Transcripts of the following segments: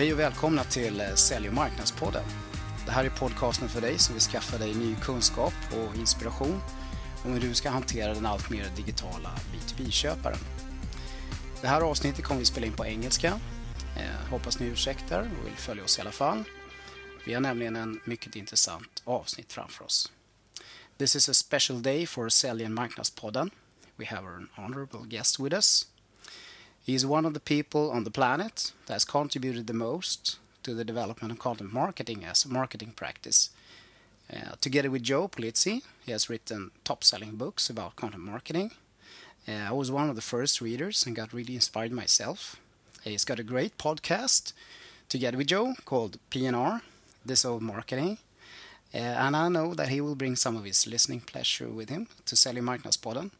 Hej och välkomna till eh, Sälj och marknadspodden. Det här är podcasten för dig som vill skaffa dig ny kunskap och inspiration om hur du ska hantera den allt mer digitala B2B-köparen. Det här avsnittet kommer vi spela in på engelska. Eh, hoppas ni ursäktar och vill följa oss i alla fall. Vi har nämligen en mycket intressant avsnitt framför oss. This is a special day for Sälj och marknadspodden. We have an honorable guest with us. He is one of the people on the planet that has contributed the most to the development of content marketing as a marketing practice. Uh, together with Joe Pulizzi, he has written top-selling books about content marketing. Uh, I was one of the first readers and got really inspired myself. He's got a great podcast together with Joe called PNR, This Old Marketing. Uh, and I know that he will bring some of his listening pleasure with him to Sälj Marknadspodden.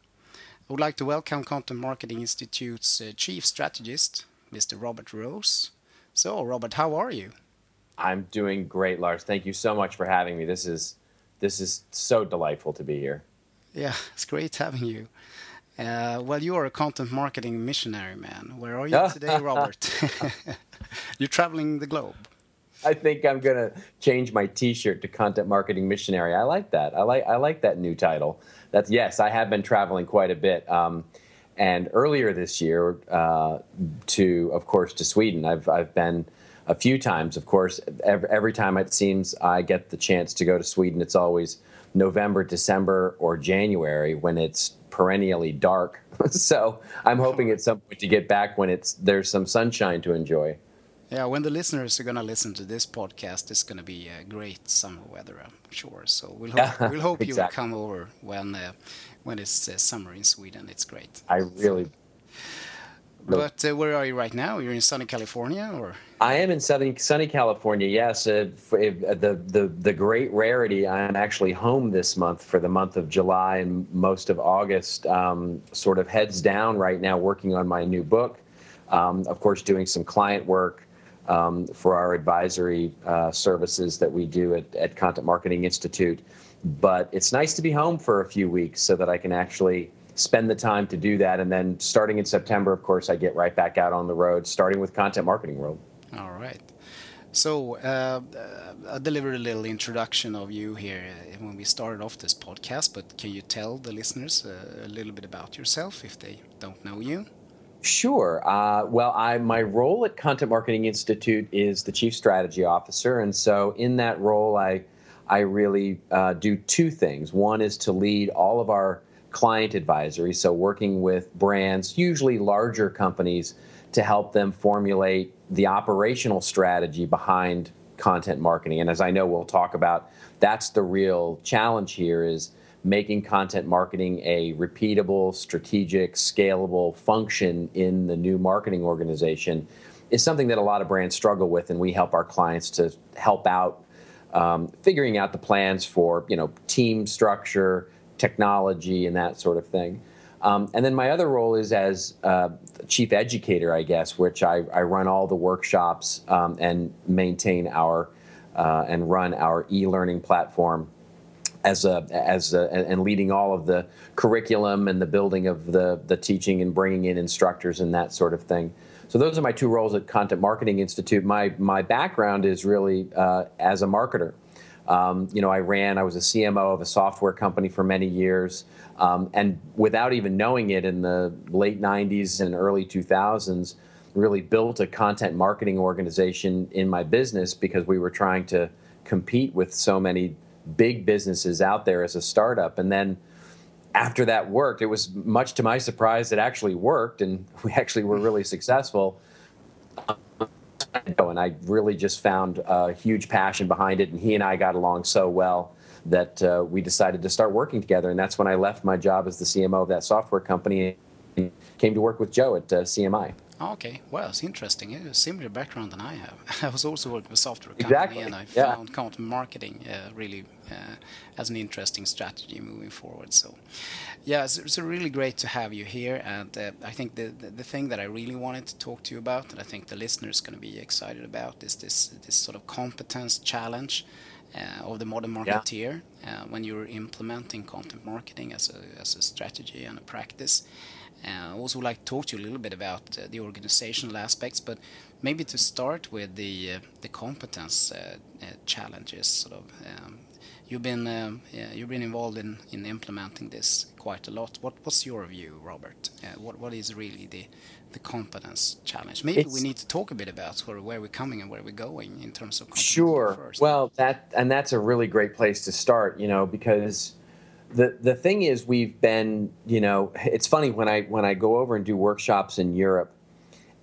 I would like to welcome Content Marketing Institute's uh, Chief Strategist, Mr. Robert Rose. So, Robert, how are you? I'm doing great, Lars. Thank you so much for having me. This is this is so delightful to be here. Yeah, it's great having you. Uh, well, you are a content marketing missionary, man. Where are you today, Robert? You're traveling the globe. I think I'm gonna change my T-shirt to content marketing missionary. I like that. I like I like that new title. That's yes. I have been traveling quite a bit. Um, and earlier this year, uh, to of course to Sweden. I've I've been a few times. Of course, every, every time it seems I get the chance to go to Sweden, it's always November, December, or January when it's perennially dark. so I'm hoping at some point to get back when it's there's some sunshine to enjoy. Yeah, when the listeners are going to listen to this podcast, it's going to be a great summer weather, I'm sure. So we'll hope, we'll hope exactly. you will come over when uh, when it's uh, summer in Sweden. It's great. I really. But uh, where are you right now? You're in sunny California, or? I am in sunny sunny California. Yes, uh, the the the great rarity. I'm actually home this month for the month of July and most of August. Um, sort of heads down right now, working on my new book. Um, of course, doing some client work um, for our advisory uh, services that we do at, at Content Marketing Institute. But it's nice to be home for a few weeks so that I can actually spend the time to do that. And then starting in September, of course, I get right back out on the road, starting with Content Marketing World. All right. So uh, I delivered a little introduction of you here uh, when we started off this podcast, but can you tell the listeners uh, a little bit about yourself if they don't know you? Sure. Uh, well, I my role at Content Marketing Institute is the chief strategy officer, and so in that role, I I really uh, do two things. One is to lead all of our client advisory, so working with brands, usually larger companies, to help them formulate the operational strategy behind content marketing. And as I know we'll talk about, that's the real challenge here is making content marketing a repeatable, strategic, scalable function in the new marketing organization is something that a lot of brands struggle with, and we help our clients to help out um, figuring out the plans for you know team structure, technology, and that sort of thing. Um, and then my other role is as uh, chief educator, I guess, which I, I run all the workshops um, and maintain our uh, and run our e-learning platform as a as a, and leading all of the curriculum and the building of the the teaching and bringing in instructors and that sort of thing. So those are my two roles at Content Marketing Institute. My my background is really uh, as a marketer. Um, you know, I ran. I was a CMO of a software company for many years, um, and without even knowing it, in the late '90s and early 2000s, really built a content marketing organization in my business because we were trying to compete with so many big businesses out there as a startup. And then after that worked, it was much to my surprise, it actually worked, and we actually were really successful. And I really just found a huge passion behind it, and he and I got along so well that uh, we decided to start working together. And that's when I left my job as the CMO of that software company and came to work with Joe at uh, CMI. Okay, well, it's interesting. A similar background than I have. I was also working with software company, exactly. and I yeah. found content marketing uh, really uh, as an interesting strategy moving forward. So, yeah, it's, it's really great to have you here. And uh, I think the, the, the thing that I really wanted to talk to you about, that I think the listeners going to be excited about, is this this sort of competence challenge. Uh, of the modern marketeer yeah. uh, when you're implementing content marketing as a, as a strategy and a practice. Uh, I also would like to talk to you a little bit about uh, the organizational aspects, but maybe to start with the uh, the competence uh, uh, challenges. Sort of, um, you've been um, yeah, you've been involved in, in implementing this quite a lot. What what's your view, Robert? what what is really the the competence challenge? Maybe it's, we need to talk a bit about where, where we're coming and where we're going in terms of sure. First. Well, that and that's a really great place to start. You know, because the the thing is we've been you know it's funny when i when i go over and do workshops in europe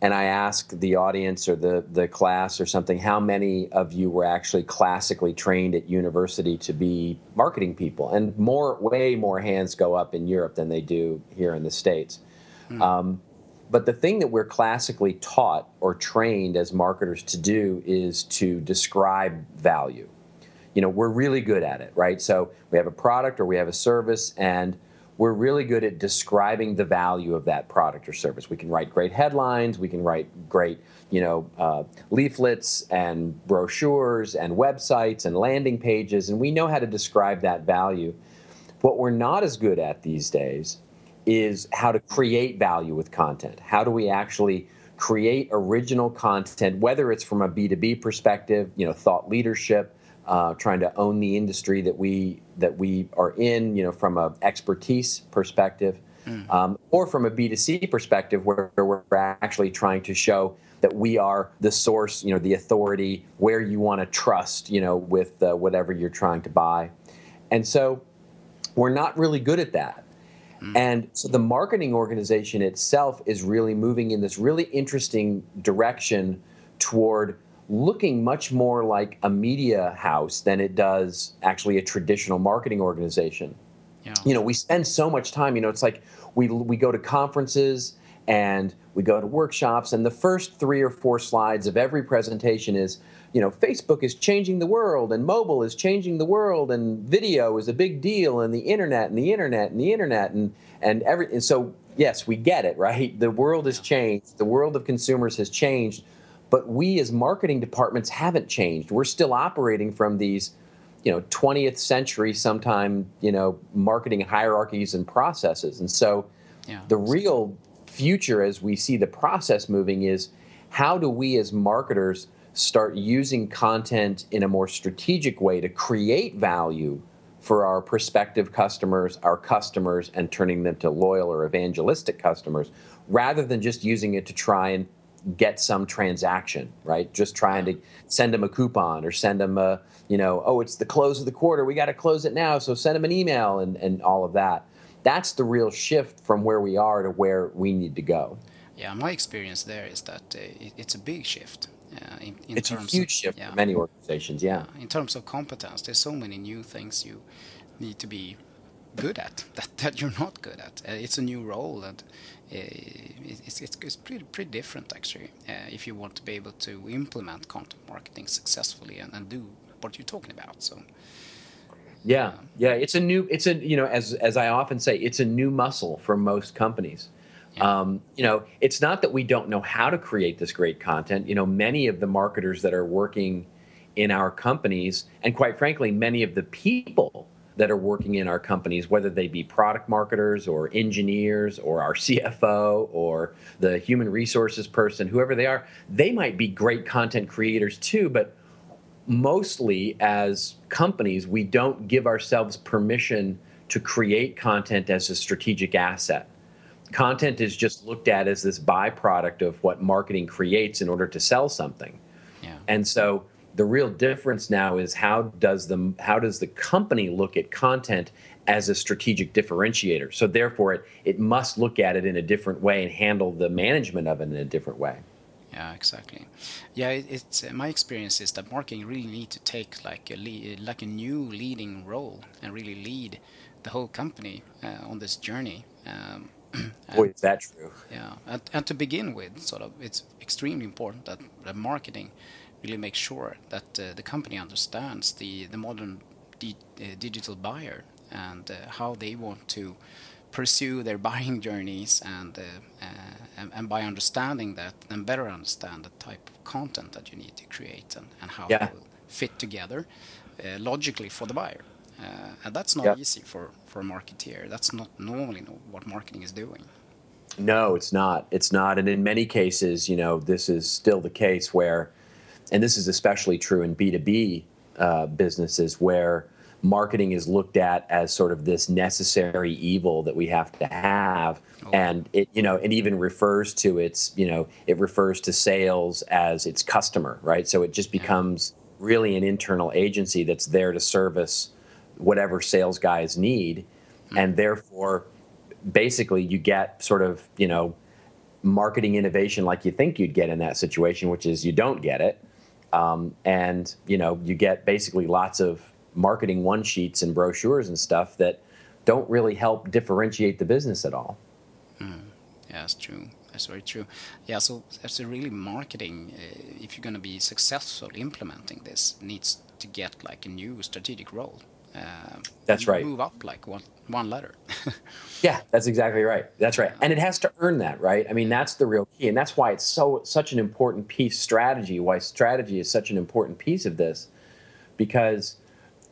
and i ask the audience or the the class or something how many of you were actually classically trained at university to be marketing people? And more way more hands go up in europe than they do here in the states. Hmm. um, but the thing that we're classically taught or trained as marketers to do is to describe value you know we're really good at it right? So we have a product or we have a service and we're really good at describing the value of that product or service. We can write great headlines we can write great you know uh, leaflets and brochures and websites and landing pages and we know how to describe that value. What we're not as good at these days is how to create value with content. How do we actually create original content whether it's from a b2b perspective you know thought leadership uh, trying to own the industry that we that we are in, you know, from a expertise perspective, mm. um, or from a B2C perspective, where, where we're actually trying to show that we are the source, you know, the authority where you want to trust, you know, with uh, whatever you're trying to buy, and so we're not really good at that. Mm. And so the marketing organization itself is really moving in this really interesting direction toward looking much more like a media house than it does actually a traditional marketing organization. Yeah. You know, we spend so much time, you know, it's like we we go to conferences and we go to workshops and the first 3 or 4 slides of every presentation is, you know, Facebook is changing the world and mobile is changing the world and video is a big deal and the internet and the internet and the internet and and every and so yes, we get it, right? The world has changed. The world of consumers has changed but we as marketing departments haven't changed. We're still operating from these, you know, 20th century sometime, you know, marketing hierarchies and processes. And so yeah. the real future as we see the process moving is how do we as marketers start using content in a more strategic way to create value for our prospective customers, our customers, and turning them to loyal or evangelistic customers, rather than just using it to try and get some transaction, right? Just trying to send them a coupon or send them a, you know, oh, it's the close of the quarter. We got to close it now. So send them an email and, and all of that. That's the real shift from where we are to where we need to go. Yeah, my experience there is that uh, it, it's a big shift. Uh, in, in it's a huge of, shift yeah, for many organizations, yeah. In terms of competence, there's so many new things you need to be good at that, that you're not good at. Uh, it's a new role, and it's, it's, it's pretty, pretty different actually uh, if you want to be able to implement content marketing successfully and, and do what you're talking about. So. Yeah, yeah, it's a new, it's a you know, as as I often say, it's a new muscle for most companies. Yeah. Um, you know, it's not that we don't know how to create this great content. You know, many of the marketers that are working in our companies, and quite frankly, many of the people that are working in our companies, whether they be product marketers or engineers or our CFO or the human resources person, whoever they are, they might be great content creators too, but mostly as companies, we don't give ourselves permission to create content as a strategic asset. Content is just looked at as this byproduct of what marketing creates in order to sell something. Yeah. And so the real difference now is how does the how does the company look at content as a strategic differentiator? So therefore it, it must look at it in a different way and handle the management of it in a different way. Yeah exactly. Yeah it, it's uh, my experience is that marketing really need to take like a lead, like a new leading role and really lead the whole company uh, on this journey um, Boy, is that true? Yeah, and, and to begin with, sort of, it's extremely important that, that marketing really make sure that uh, the company understands the, the modern di uh, digital buyer and uh, how they want to pursue their buying journeys and, and, and by understanding that then better understand the type of content that you need to create and, and how yeah. it will fit together logically for the buyer. Uh, and that's not easy for, for a marketeer. That's not normally what marketing is doing. No, it's not. It's not. And in many cases, you know, this is still the case where, and this is especially true in B2B uh, businesses where marketing is looked at as sort of this necessary evil that we have to have. Oh. And it, you know, it even refers to its, you know, it refers to sales as its customer, right? So it just becomes really an internal agency that's there to service whatever sales guys need. Mm-hmm. And therefore, basically you get sort of you know marketing innovation like you think you'd get in that situation which is you don't get it um, and you know you get basically lots of marketing one sheets and brochures and stuff that don't really help differentiate the business at all. Mm. yeah that's true. That's very true. Yeah so that's really marketing uh, if you're going to be successful implementing this needs to get like a new strategic role. Uh, that's right. move up like one one letter. Yeah that's exactly right. That's right. And it has to earn that right? I mean that's the real key and that's why it's so such an important piece strategy why strategy is such an important piece of this because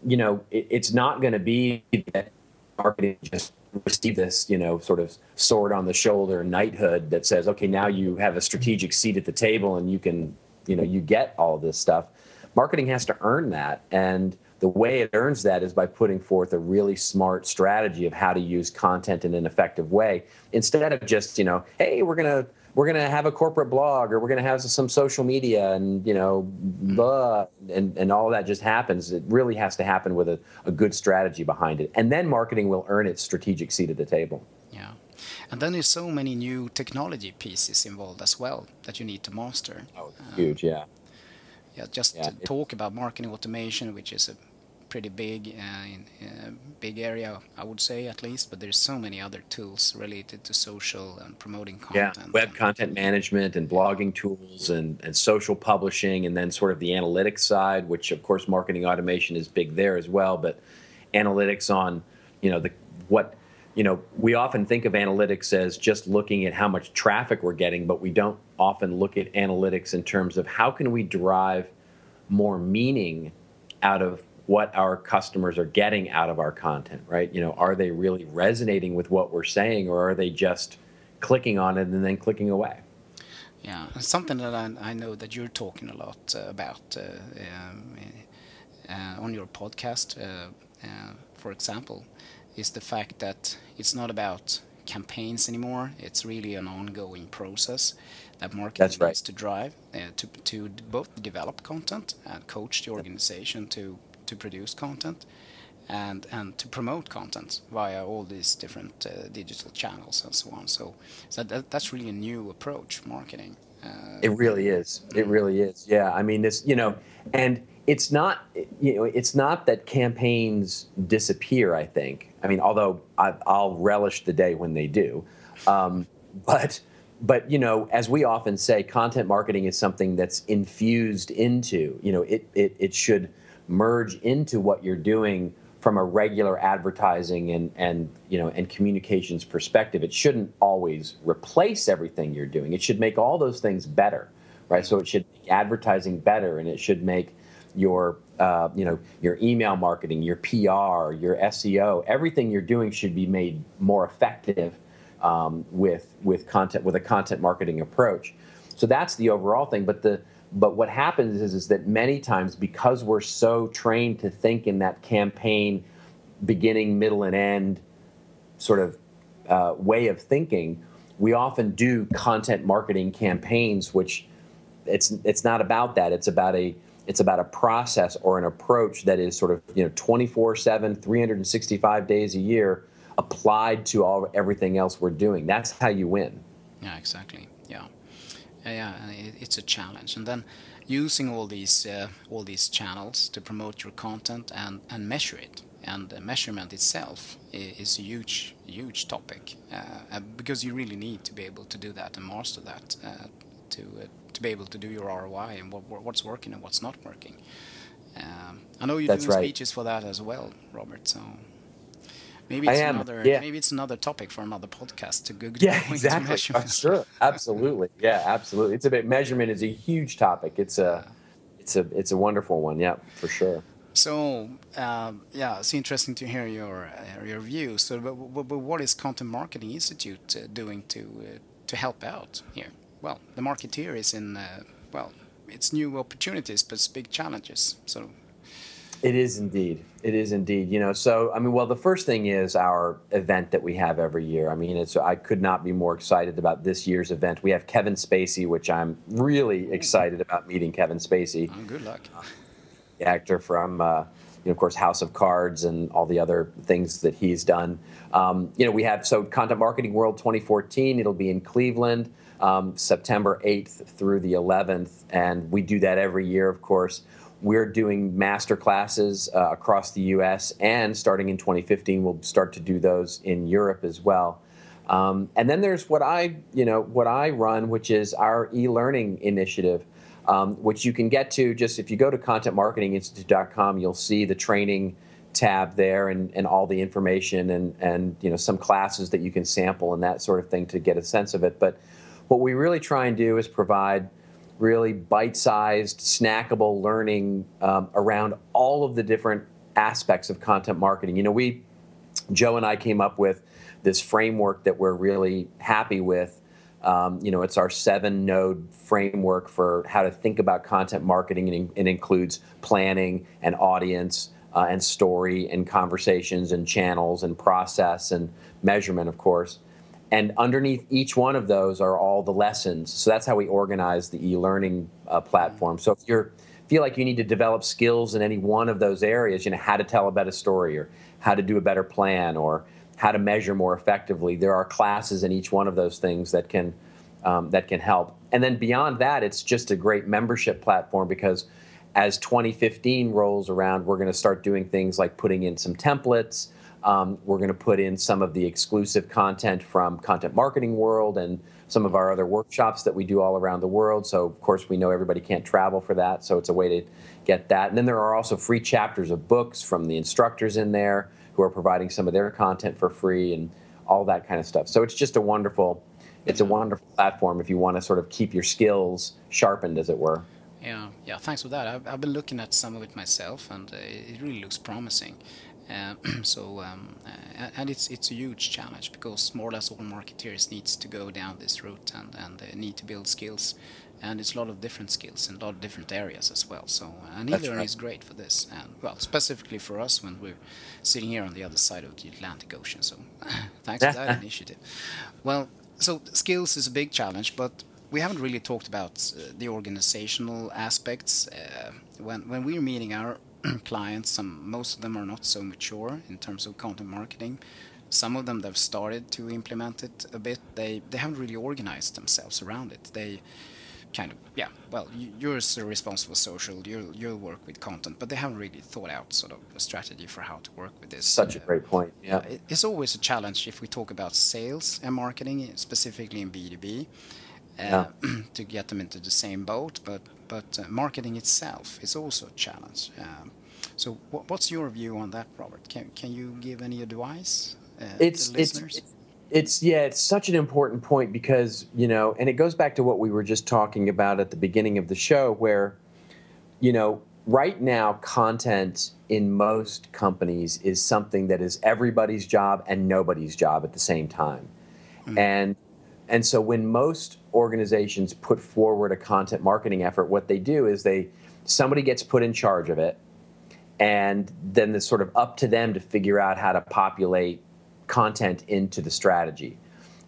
you know it, it's not going to be that marketing just receive this you know sort of sword on the shoulder knighthood that says okay now you have a strategic seat at the table and you can you know you get all this stuff. Marketing has to earn that and the way it earns that is by putting forth a really smart strategy of how to use content in an effective way instead of just you know hey we're gonna we're gonna have a corporate blog or we're gonna have some social media and you know mm-hmm. blah and, and all that just happens. It really has to happen with a, a good strategy behind it. And then marketing will earn its strategic seat at the table. Yeah. And then there's so many new technology pieces involved as well that you need to master. Oh, huge yeah yeah, just yeah, talk about marketing automation, which is a pretty big uh, in, uh, big area, I would say at least. But there's so many other tools related to social and promoting content. Yeah, web content management and blogging tools and, and social publishing, and then sort of the analytics side, which of course marketing automation is big there as well. But analytics on, you know, the what you know, we often think of analytics as just looking at how much traffic we're getting, but we don't often look at analytics in terms of how can we derive more meaning out of what our customers are getting out of our content, right? You know, are they really resonating with what we're saying or are they just clicking on it and then clicking away? Yeah, something that I, I know that you're talking a lot uh, about uh, um, uh, on your podcast, uh, uh, for example, is the fact that it's not about campaigns anymore. It's really an ongoing process that marketing right. needs to drive uh, to, to both develop content and coach the organization to, to produce content and, and to promote content via all these different uh, digital channels and so on. So, so that, that's really a new approach, marketing. Uh, it really is. It mm. really is. Yeah. I mean, this, you know, and it's not you know it's not that campaigns disappear i think i mean although I, will relish the day when they do. Um, but but you know as we often say content marketing is something that's infused into you know it it, it should merge into what you're doing from a regular advertising and and you know and communications perspective. It shouldn't always replace everything you're doing. It should make all those things better right? So it should make advertising better and it should make your uh, you know your email marketing, your PR, your SEO, everything you're doing should be made more effective um, with with content with a content marketing approach. So that's the overall thing. But the but what happens is is that many times because we're so trained to think in that campaign beginning, middle, and end sort of uh, way of thinking, we often do content marketing campaigns, which it's it's not about that. It's about a it's about a process or an approach that is sort of you know 24 7 365 days a year applied to all everything else we're doing. That's how you win. Yeah exactly. Yeah. Yeah it's a challenge. And then using all these uh, all these channels to promote your content and and measure it. And the measurement itself is a huge huge topic uh, because you really need to be able to do that and master that uh, to uh, to be able to do your ROI and what, what's working and what's not working. Um, I know you do right. speeches for that as well, Robert. So maybe it's another yeah. maybe it's another topic for another podcast to go. Yeah, exactly. sure, absolutely. Yeah, absolutely. It's a bit measurement is a huge topic. It's a it's a it's a wonderful one. Yeah, for sure. So um, yeah, it's interesting to hear your uh, your views. So, but, but, what is Content Marketing Institute uh, doing to uh, to help out here? Well, the marketeer is in uh, well, it's new opportunities, but it's big challenges. So it is indeed. It is indeed. You know, so I mean, well, the first thing is our event that we have every year. I mean, it's I could not be more excited about this year's event. We have Kevin Spacey, which I'm really excited about meeting Kevin Spacey. Oh, good luck. The actor from, uh, know, of course, House of Cards and all the other things that he's done. Um, you know, we have so Content Marketing World 2014. It'll be in Cleveland. Um, September 8th through the 11th, and we do that every year, of course. We're doing master classes uh, across the U.S. and starting in 2015, we'll start to do those in Europe as well. Um, and then there's what I, you know, what I run, which is our e-learning initiative, um, which you can get to just if you go to contentmarketinginstitute.com, you'll see the training tab there and, and all the information and, and you know some classes that you can sample and that sort of thing to get a sense of it. But what we really try and do is provide really bite-sized, snackable learning um, around all of the different aspects of content marketing. You know, we, Joe and I came up with this framework that we're really happy with. Um, you know, it's our seven-node framework for how to think about content marketing, and it includes planning and audience uh, and story and conversations and channels and process and measurement, of course. And underneath each one of those are all the lessons. So that's how we organize the e-learning uh, platform. So if you feel like you need to develop skills in any one of those areas you know how to tell a better story or how to do a better plan or how to measure more effectively there are classes in each one of those things that can um, that can help and then beyond that it's just a great membership platform because as 2015 rolls around we're going to start doing things like putting in some templates um, we're going to put in some of the exclusive content from Content Marketing World and some of our other workshops that we do all around the world. So, of course, we know everybody can't travel for that, so it's a way to get that. And then there are also free chapters of books from the instructors in there who are providing some of their content for free and all that kind of stuff. So it's just a wonderful, it's a wonderful platform if you want to sort of keep your skills sharpened, as it were. Yeah, yeah. Thanks for that. I've, I've been looking at some of it myself, and uh, it really looks promising. Uh, so um, uh, and it's it's a huge challenge because more or less all marketeers needs to go down this route and and need to build skills and it's a lot of different skills in a lot of different areas as well so and e-learning right. is great for this and well specifically for us when we're sitting here on the other side of the Atlantic Ocean so thanks for that initiative well so skills is a big challenge but we haven't really talked about uh, the organizational aspects uh, when when we're meeting our clients. Some most of them are not so mature in terms of content marketing. Some of them they've started to implement it a bit. They they haven't really organized themselves around it. They kind of yeah. Well, you're responsible social. you'll you'll work with content, but they haven't really thought out sort of a strategy for how to work with this. Such a great point. Yeah, it's always a challenge if we talk about sales and marketing, specifically in B two B. Uh, yeah. to get them into the same boat, but but uh, marketing itself is also a challenge. Um, so, what's your view on that, Robert? Can can you give any advice uh, it's, to listeners? It's, it's yeah, it's such an important point because you know, and it goes back to what we were just talking about at the beginning of the show, where you know, right now, content in most companies is something that is everybody's job and nobody's job at the same time, mm-hmm. and and so when most organizations put forward a content marketing effort, what they do is they somebody gets put in charge of it and then it's sort of up to them to figure out how to populate content into the strategy.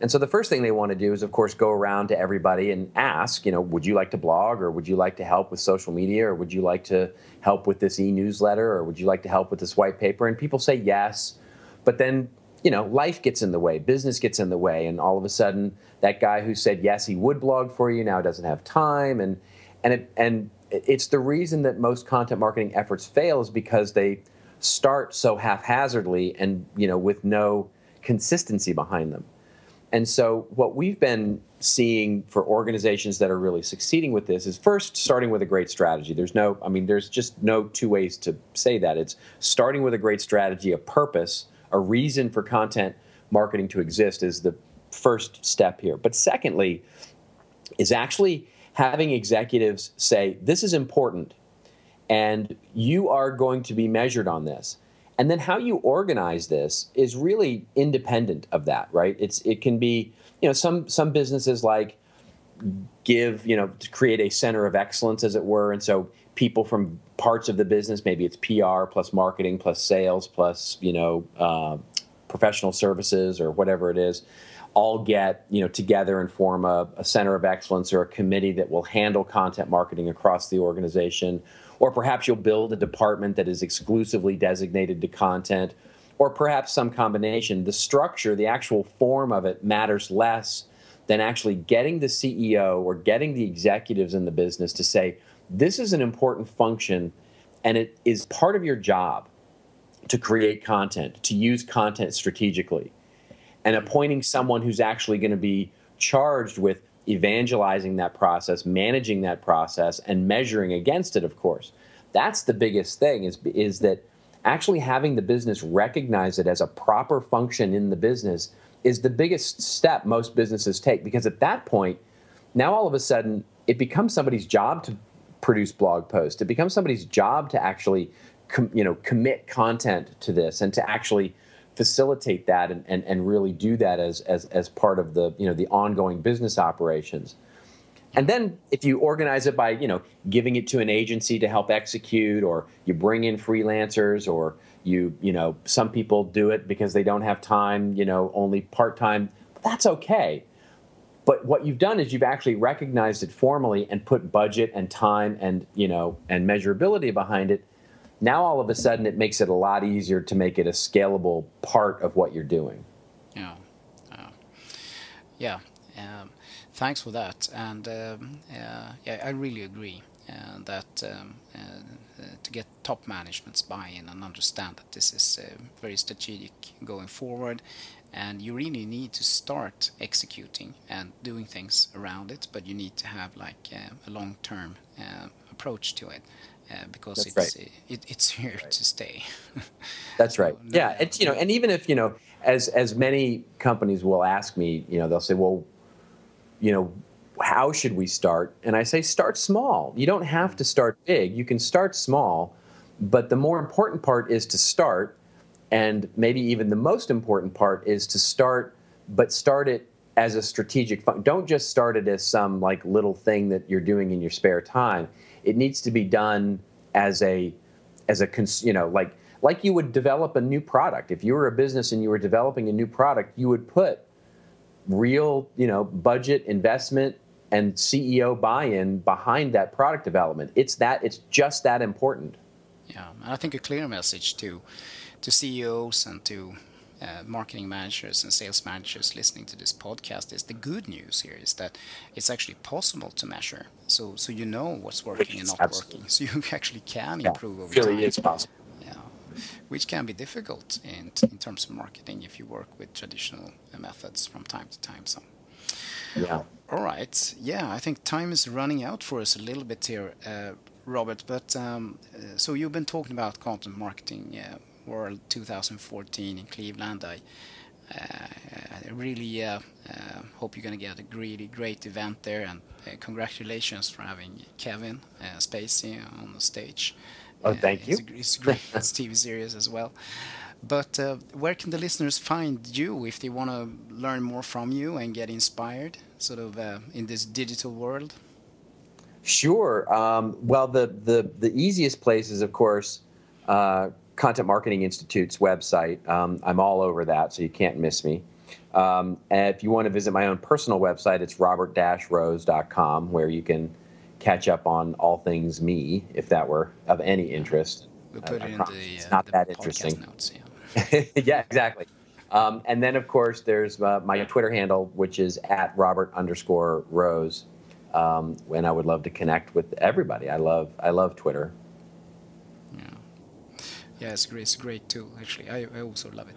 And so the first thing they want to do is, of course, go around to everybody and ask, you know, would you like to blog or would you like to help with social media or would you like to help with this e-newsletter or would you like to help with this white paper? And people say yes, but then, you know, life gets in the way, business gets in the way, and all of a sudden that guy who said yes, he would blog for you now doesn't have time, and and it and it's the reason that most content marketing efforts fail is because they start so haphazardly and you know with no consistency behind them. And so what we've been seeing for organizations that are really succeeding with this is first starting with a great strategy. There's no I mean there's just no two ways to say that. It's starting with a great strategy, a purpose, a reason for content marketing to exist is the first step here. But secondly is actually having executives say, this is important, and you are going to be measured on this. And then how you organize this is really independent of that, right? It's it can be, you know, some some businesses like give, you know, to create a center of excellence, as it were, and so people from parts of the business, maybe it's PR plus marketing plus sales plus you know uh, professional services or whatever it is, all get you know together and form a, a center of excellence or a committee that will handle content marketing across the organization or perhaps you'll build a department that is exclusively designated to content, or perhaps some combination. The structure, the actual form of it matters less than actually getting the CEO or getting the executives in the business to say, this is an important function and it is part of your job to create content, to use content strategically, and appointing someone who's actually going to be charged with evangelizing that process, managing that process, and measuring against it, of course. That's the biggest thing is, is that actually having the business recognize it as a proper function in the business is the biggest step most businesses take because at that point, now all of a sudden it becomes somebody's job to produce blog posts. It becomes somebody's job to actually com, you know commit content to this and to actually facilitate that and, and, and really do that as, as, as part of the, you know, the ongoing business operations. And then if you organize it by, you know, giving it to an agency to help execute or you bring in freelancers or you, you know, some people do it because they don't have time, you know, only part-time, that's okay. But what you've done is you've actually recognized it formally and put budget and time and, you know, and measurability behind it now all of a sudden it makes it a lot easier to make it a scalable part of what you're doing. Yeah, uh, yeah. Um, thanks for that, and um, uh, yeah, I really agree uh, that um, uh, uh, to get top management's buy-in and understand that this is uh, very strategic going forward, and you really need to start executing and doing things around it, but you need to have like a long-term approach to it uh, because That's it's right. it, it's here right. to stay. That's right. No, yeah, it's you know, and even if you know, as as many companies will ask me, you know, they'll say, well, you know, how should we start? And I say, start small. You don't have to start big. You can start small, but the more important part is to start, and maybe even the most important part is to start, but start it as a strategic fun- don't just start it as some like little thing that you're doing in your spare time it needs to be done as a as a cons- you know like like you would develop a new product. If you were a business and you were developing a new product you would put real you know budget investment and ceo buy-in behind that product development. It's that it's just that important. Yeah and i think a clear message to to ceos and to uh, marketing managers and sales managers listening to this podcast is the good news here is that it's actually possible to measure. So so you know what's working and not absolutely. working. So you actually can yeah, improve over really time. is possible. Yeah, which can be difficult in in terms of marketing if you work with traditional methods from time to time. So. Yeah. All right. Yeah, I think time is running out for us a little bit here, uh, Robert. But um, uh, so you've been talking about content marketing uh, World 2014 in Cleveland. I uh, really uh, uh, hope you're going to get a really great event there, and congratulations for having Kevin Spacey on the stage. Oh, thank you. It's a, it's a great TV series as well. But uh, where can the listeners find you if they want to learn more from you and get inspired, sort of uh, in this digital world? Sure. Um, well, the, the the easiest place is, of course, uh, Content Marketing Institute's website. Um, I'm all over that, so you can't miss me. Um, and if you want to visit my own personal website, it's robert-rose.com, where you can catch up on all things me, if that were of any interest. We'll put I, it I the, it's uh, not the that interesting. Notes, yeah. yeah, exactly. Um, and then, of course, there's uh, my Twitter handle, which is at Robert underscore Rose. Um, and I would love to connect with everybody. I love I love Twitter. Yeah, it's great. It's great tool. Actually, I, I also love it.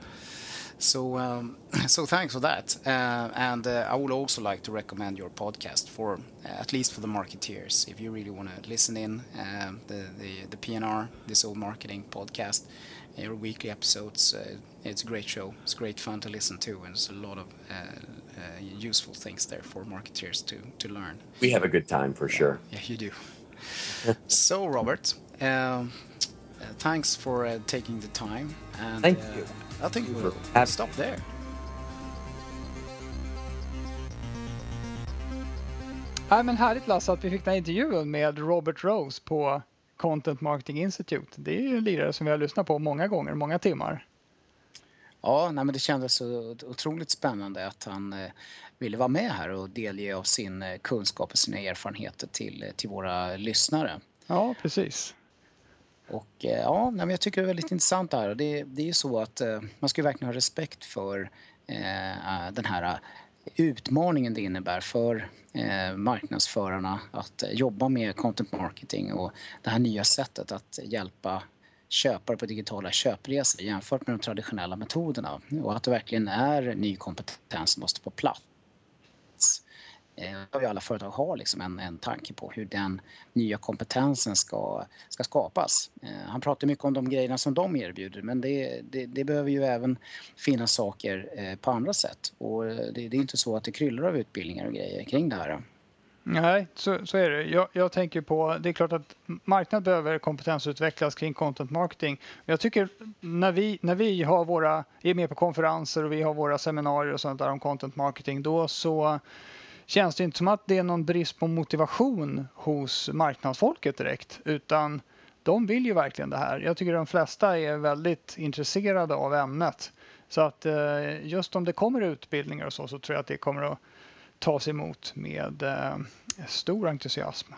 So, um, so thanks for that. Uh, and uh, I would also like to recommend your podcast for uh, at least for the marketeers. If you really want to listen in, um, the, the the PNR, this old marketing podcast, your weekly episodes. Uh, it's a great show. It's great fun to listen to, and there's a lot of uh, uh, useful things there for marketeers to to learn. We have a good time for sure. Yeah, you do. so, Robert, uh, thanks for uh, taking the time. And, Thank you. I think we'll stop there. Ja, men härligt Lasse att vi fick den här intervjun med Robert Rose på Content Marketing Institute. Det är ju en lirare som vi har lyssnat på många gånger, många timmar. Ja, nej, men det kändes så otroligt spännande att han eh, ville vara med här och delge av sin eh, kunskap och sina erfarenheter till, eh, till våra lyssnare. Ja, precis. Och ja, nej, men jag tycker det är väldigt intressant det här. Det, det är ju så att man ska verkligen ha respekt för eh, den här utmaningen det innebär för eh, marknadsförarna att jobba med content marketing och det här nya sättet att hjälpa köpare på digitala köpresor jämfört med de traditionella metoderna och att det verkligen är ny kompetens som måste på plats. Eh, alla företag har liksom en, en tanke på hur den nya kompetensen ska, ska skapas. Eh, han pratar mycket om de grejerna som de erbjuder men det, det, det behöver ju även finnas saker eh, på andra sätt och eh, det, det, är inte så att det kryllar av utbildningar och grejer kring det här. Nej, så, så är det. Jag, jag, tänker på, det är klart att marknaden behöver kompetensutvecklas kring content marketing. Jag tycker när vi, när vi har våra, är med på konferenser och vi har våra seminarier och sånt där om content marketing, då så känns det inte som att det är någon brist på motivation hos marknadsfolket direkt, utan de vill ju verkligen det här. Jag tycker de flesta är väldigt intresserade av ämnet. Så att eh, just om det kommer utbildningar och så, så tror jag att det kommer att tas emot med eh, stor entusiasm.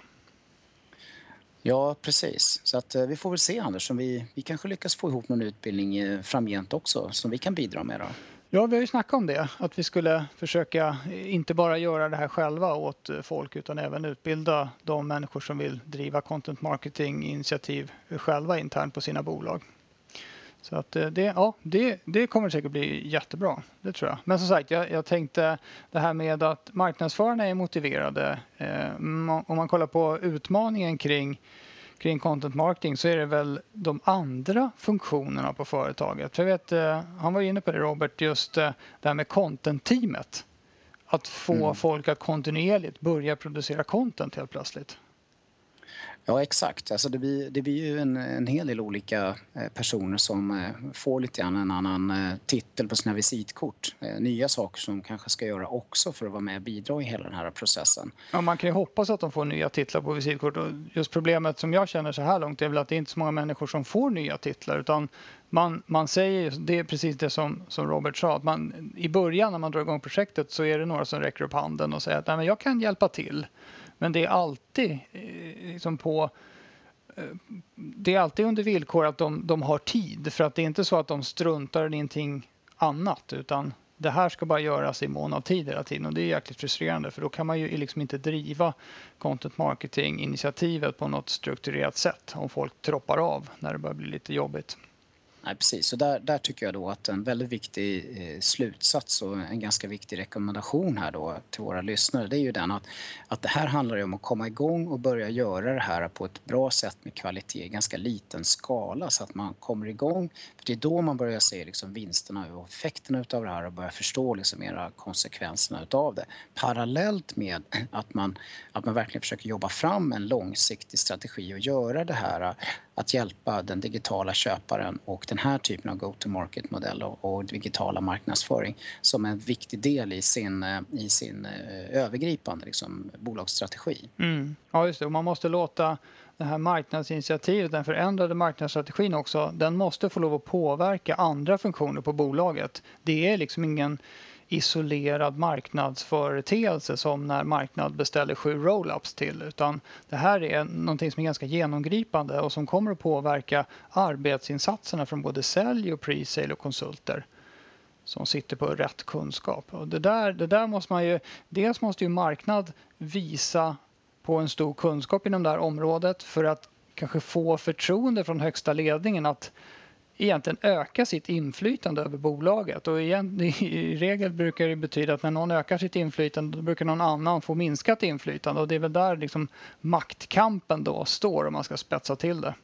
Ja, precis. Så att eh, vi får väl se Anders, om vi, vi kanske lyckas få ihop någon utbildning framgent också som vi kan bidra med. Då. Ja, vi har ju snackat om det, att vi skulle försöka inte bara göra det här själva åt folk utan även utbilda de människor som vill driva content marketing initiativ själva internt på sina bolag. Så att eh, det, ja, det, det kommer säkert bli jättebra, det tror jag. Men som sagt, jag, jag tänkte det här med att marknadsförarna är motiverade. Eh, om man kollar på utmaningen kring kring content marketing så är det väl de andra funktionerna på företaget. För jag vet, eh, han var inne på det Robert, just eh, det här med content-teamet. Att få mm. folk att kontinuerligt börja producera content helt plötsligt. Ja exakt, alltså det, blir, det blir ju en, en hel del olika eh, personer som eh, får lite grann en annan eh, titel på sina visitkort. Nya saker som de kanske ska göra också för att vara med och bidra i hela den här processen. Ja, man kan ju hoppas att de får nya titlar på visitkort och just problemet som jag känner så här långt är väl att det är inte så många människor som får nya titlar utan man, man säger, det är precis det som, som Robert sa, att man, i början när man drar igång projektet så är det några som räcker upp handen och säger att Nej, men jag kan hjälpa till. Men det är alltid eh, liksom på eh, det är alltid under villkor att de, de har tid för att det är inte så att de struntar i någonting annat utan det här ska bara göras i mån av tid hela tiden och det är jäkligt frustrerande för då kan man ju liksom inte driva content marketing initiativet på något strukturerat sätt om folk troppar av när det börjar bli lite jobbigt. Nej, precis. Så där, där tycker jag då att en väldigt viktig eh, slutsats och en ganska viktig rekommendation här då till våra lyssnare det är ju den att, att det här handlar om att komma igång och börja göra det här på ett bra sätt med kvalitet i ganska liten skala så att man kommer igång. För det är då man börjar se liksom vinsterna och effekterna utav det här och börjar förstå liksom mera konsekvenserna utav det. Parallellt med att man, att man verkligen försöker jobba fram en långsiktig strategi och göra det här att hjälpa den digitala köparen och den här typen av go-to-market-modell och, digitala marknadsföring som en viktig del i sin, eh, i sin eh, övergripande liksom, bolagsstrategi. Mm. Ja, just det. Och man måste låta det här marknadsinitiativet, den förändrade marknadsstrategin också, den måste få lov att påverka andra funktioner på bolaget. Det är liksom ingen isolerad marknadsföreteelse som när marknad beställer sju roll-ups till utan det här är någonting som är ganska genomgripande och som kommer att påverka arbetsinsatserna från både sälj och pre-sale och konsulter som sitter på rätt kunskap. Och det, där, det där måste man ju, dels måste ju marknad visa på en stor kunskap inom det här området för att kanske få förtroende från högsta ledningen att egentligen öka sitt inflytande över bolaget. Och igen, I regel brukar det betyda att när någon ökar sitt inflytande då brukar någon annan få minskat inflytande. Och det är väl där liksom maktkampen då står om man ska spetsa till det.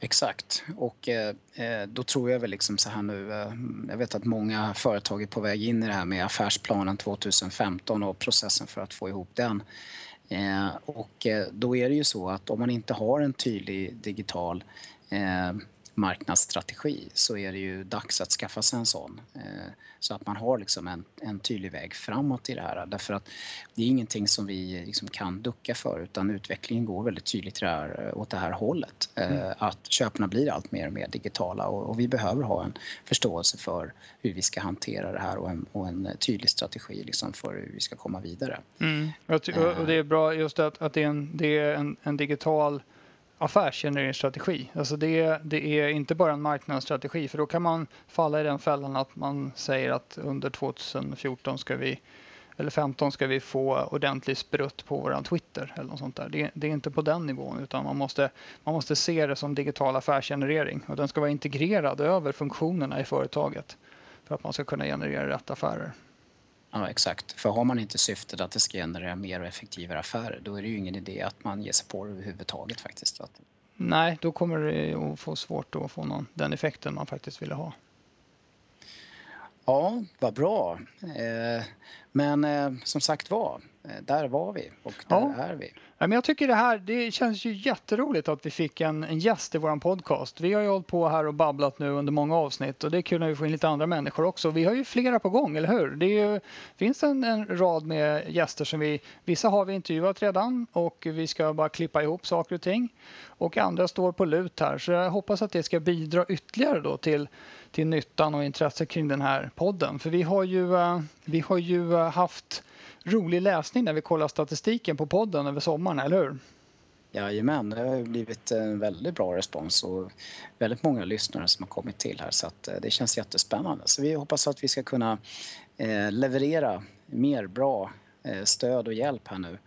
Exakt. Och eh, eh då tror jag väl liksom så här nu. Eh, jag vet att många företag är på väg in i det här med affärsplanen 2015 och processen för att få ihop den. Eh, och eh, då är det ju så att om man inte har en tydlig digital eh, marknadsstrategi så är det ju dags att skaffa sig en sån. Eh, så att man har liksom en, en tydlig väg framåt i det här. Därför att det är ingenting som vi liksom kan ducka för utan utvecklingen går väldigt tydligt det här, åt det här hållet. Eh, mm. Att köpen blir allt mer och mer digitala och, och, vi behöver ha en förståelse för hur vi ska hantera det här och en, och en tydlig strategi liksom för hur vi ska komma vidare. Mm. Och det är bra just att, att det är en, det är en, en digital affärsgenereringsstrategi. Alltså det, det är inte bara en marknadsstrategi för då kan man falla i den fällan att man säger att under 2014 ska vi eller 15 ska vi få ordentlig sprutt på våran Twitter eller något sånt där. Det, det, är inte på den nivån utan man måste, man måste se det som digital affärsgenerering och den ska vara integrerad över funktionerna i företaget för att man ska kunna generera rätt affärer. Ja, exakt. För har man inte syftet att det ska generera mer och effektivare affärer, då är det ju ingen idé att man ger sig på det överhuvudtaget faktiskt. Nej, då kommer det att få svårt att få någon, den effekten man faktiskt ville ha. Ja, vad bra. Eh, men eh, som sagt var, där var vi och där ja. är vi. men jag tycker det här, det känns ju jätteroligt att vi fick en, en gäst i vår podcast. Vi har ju hållit på här och babblat nu under många avsnitt och det är kul när vi får in lite andra människor också. Vi har ju flera på gång, eller hur? Det ju, finns en, en, rad med gäster som vi, vissa har vi intervjuat redan och vi ska bara klippa ihop saker och ting. Och andra står på lut här så jag hoppas att det ska bidra ytterligare då till till nyttan och intresset kring den här podden. För vi har ju, eh, vi har ju eh, haft rolig läsning när vi kollar statistiken på podden över sommaren, eller hur? Jajamän, det har blivit en väldigt bra respons och väldigt många lyssnare som har kommit till här så att eh, det känns jättespännande. Så vi hoppas att vi ska kunna eh, leverera mer bra eh, stöd och hjälp här nu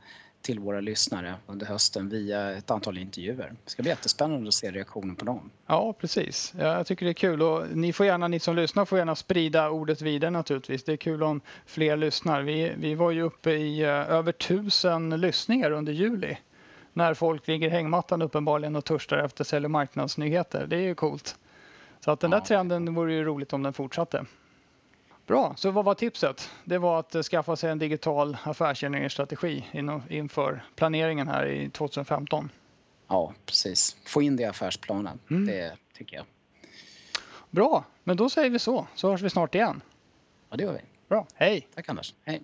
till våra lyssnare under hösten via ett antal intervjuer. Det ska bli jättespännande att se reaktionen på dem. Ja, precis. Jag tycker det är kul och ni får gärna, ni som lyssnar får gärna sprida ordet vidare naturligtvis. Det är kul om fler lyssnar. Vi, vi var ju uppe i uh, över tusen lyssningar under juli när folk ligger hängmattan uppenbarligen och törstar efter sälj och marknadsnyheter. Det är ju coolt. Så att den där trenden vore ju roligt om den fortsatte. Bra, så vad var tipset? Det var att skaffa sig en digital affärsgenereringsstrategi inför planeringen här i 2015. Ja, precis. Få in det i affärsplanen, mm. det tycker jag. Bra, men då säger vi så, så hörs vi snart igen. Ja, det gör vi. Bra, hej! Tack Anders, hej!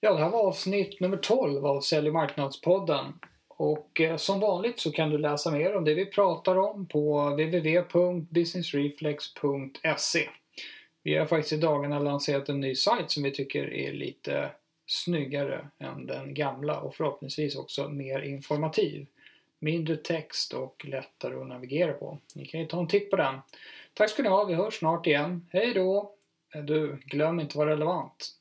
Ja, det här var avsnitt nummer 12 av Sälj och marknadspodden. Och eh, som vanligt så kan du läsa mer om det vi pratar om på www.businessreflex.se. Vi har faktiskt i dagarna lanserat en ny sajt som vi tycker är lite snyggare än den gamla och förhoppningsvis också mer informativ. Mindre text och lättare att navigera på. Ni kan ju ta en titt på den. Tack ska ni ha, vi hörs snart igen. Hej då! Du, glöm inte att vara relevant.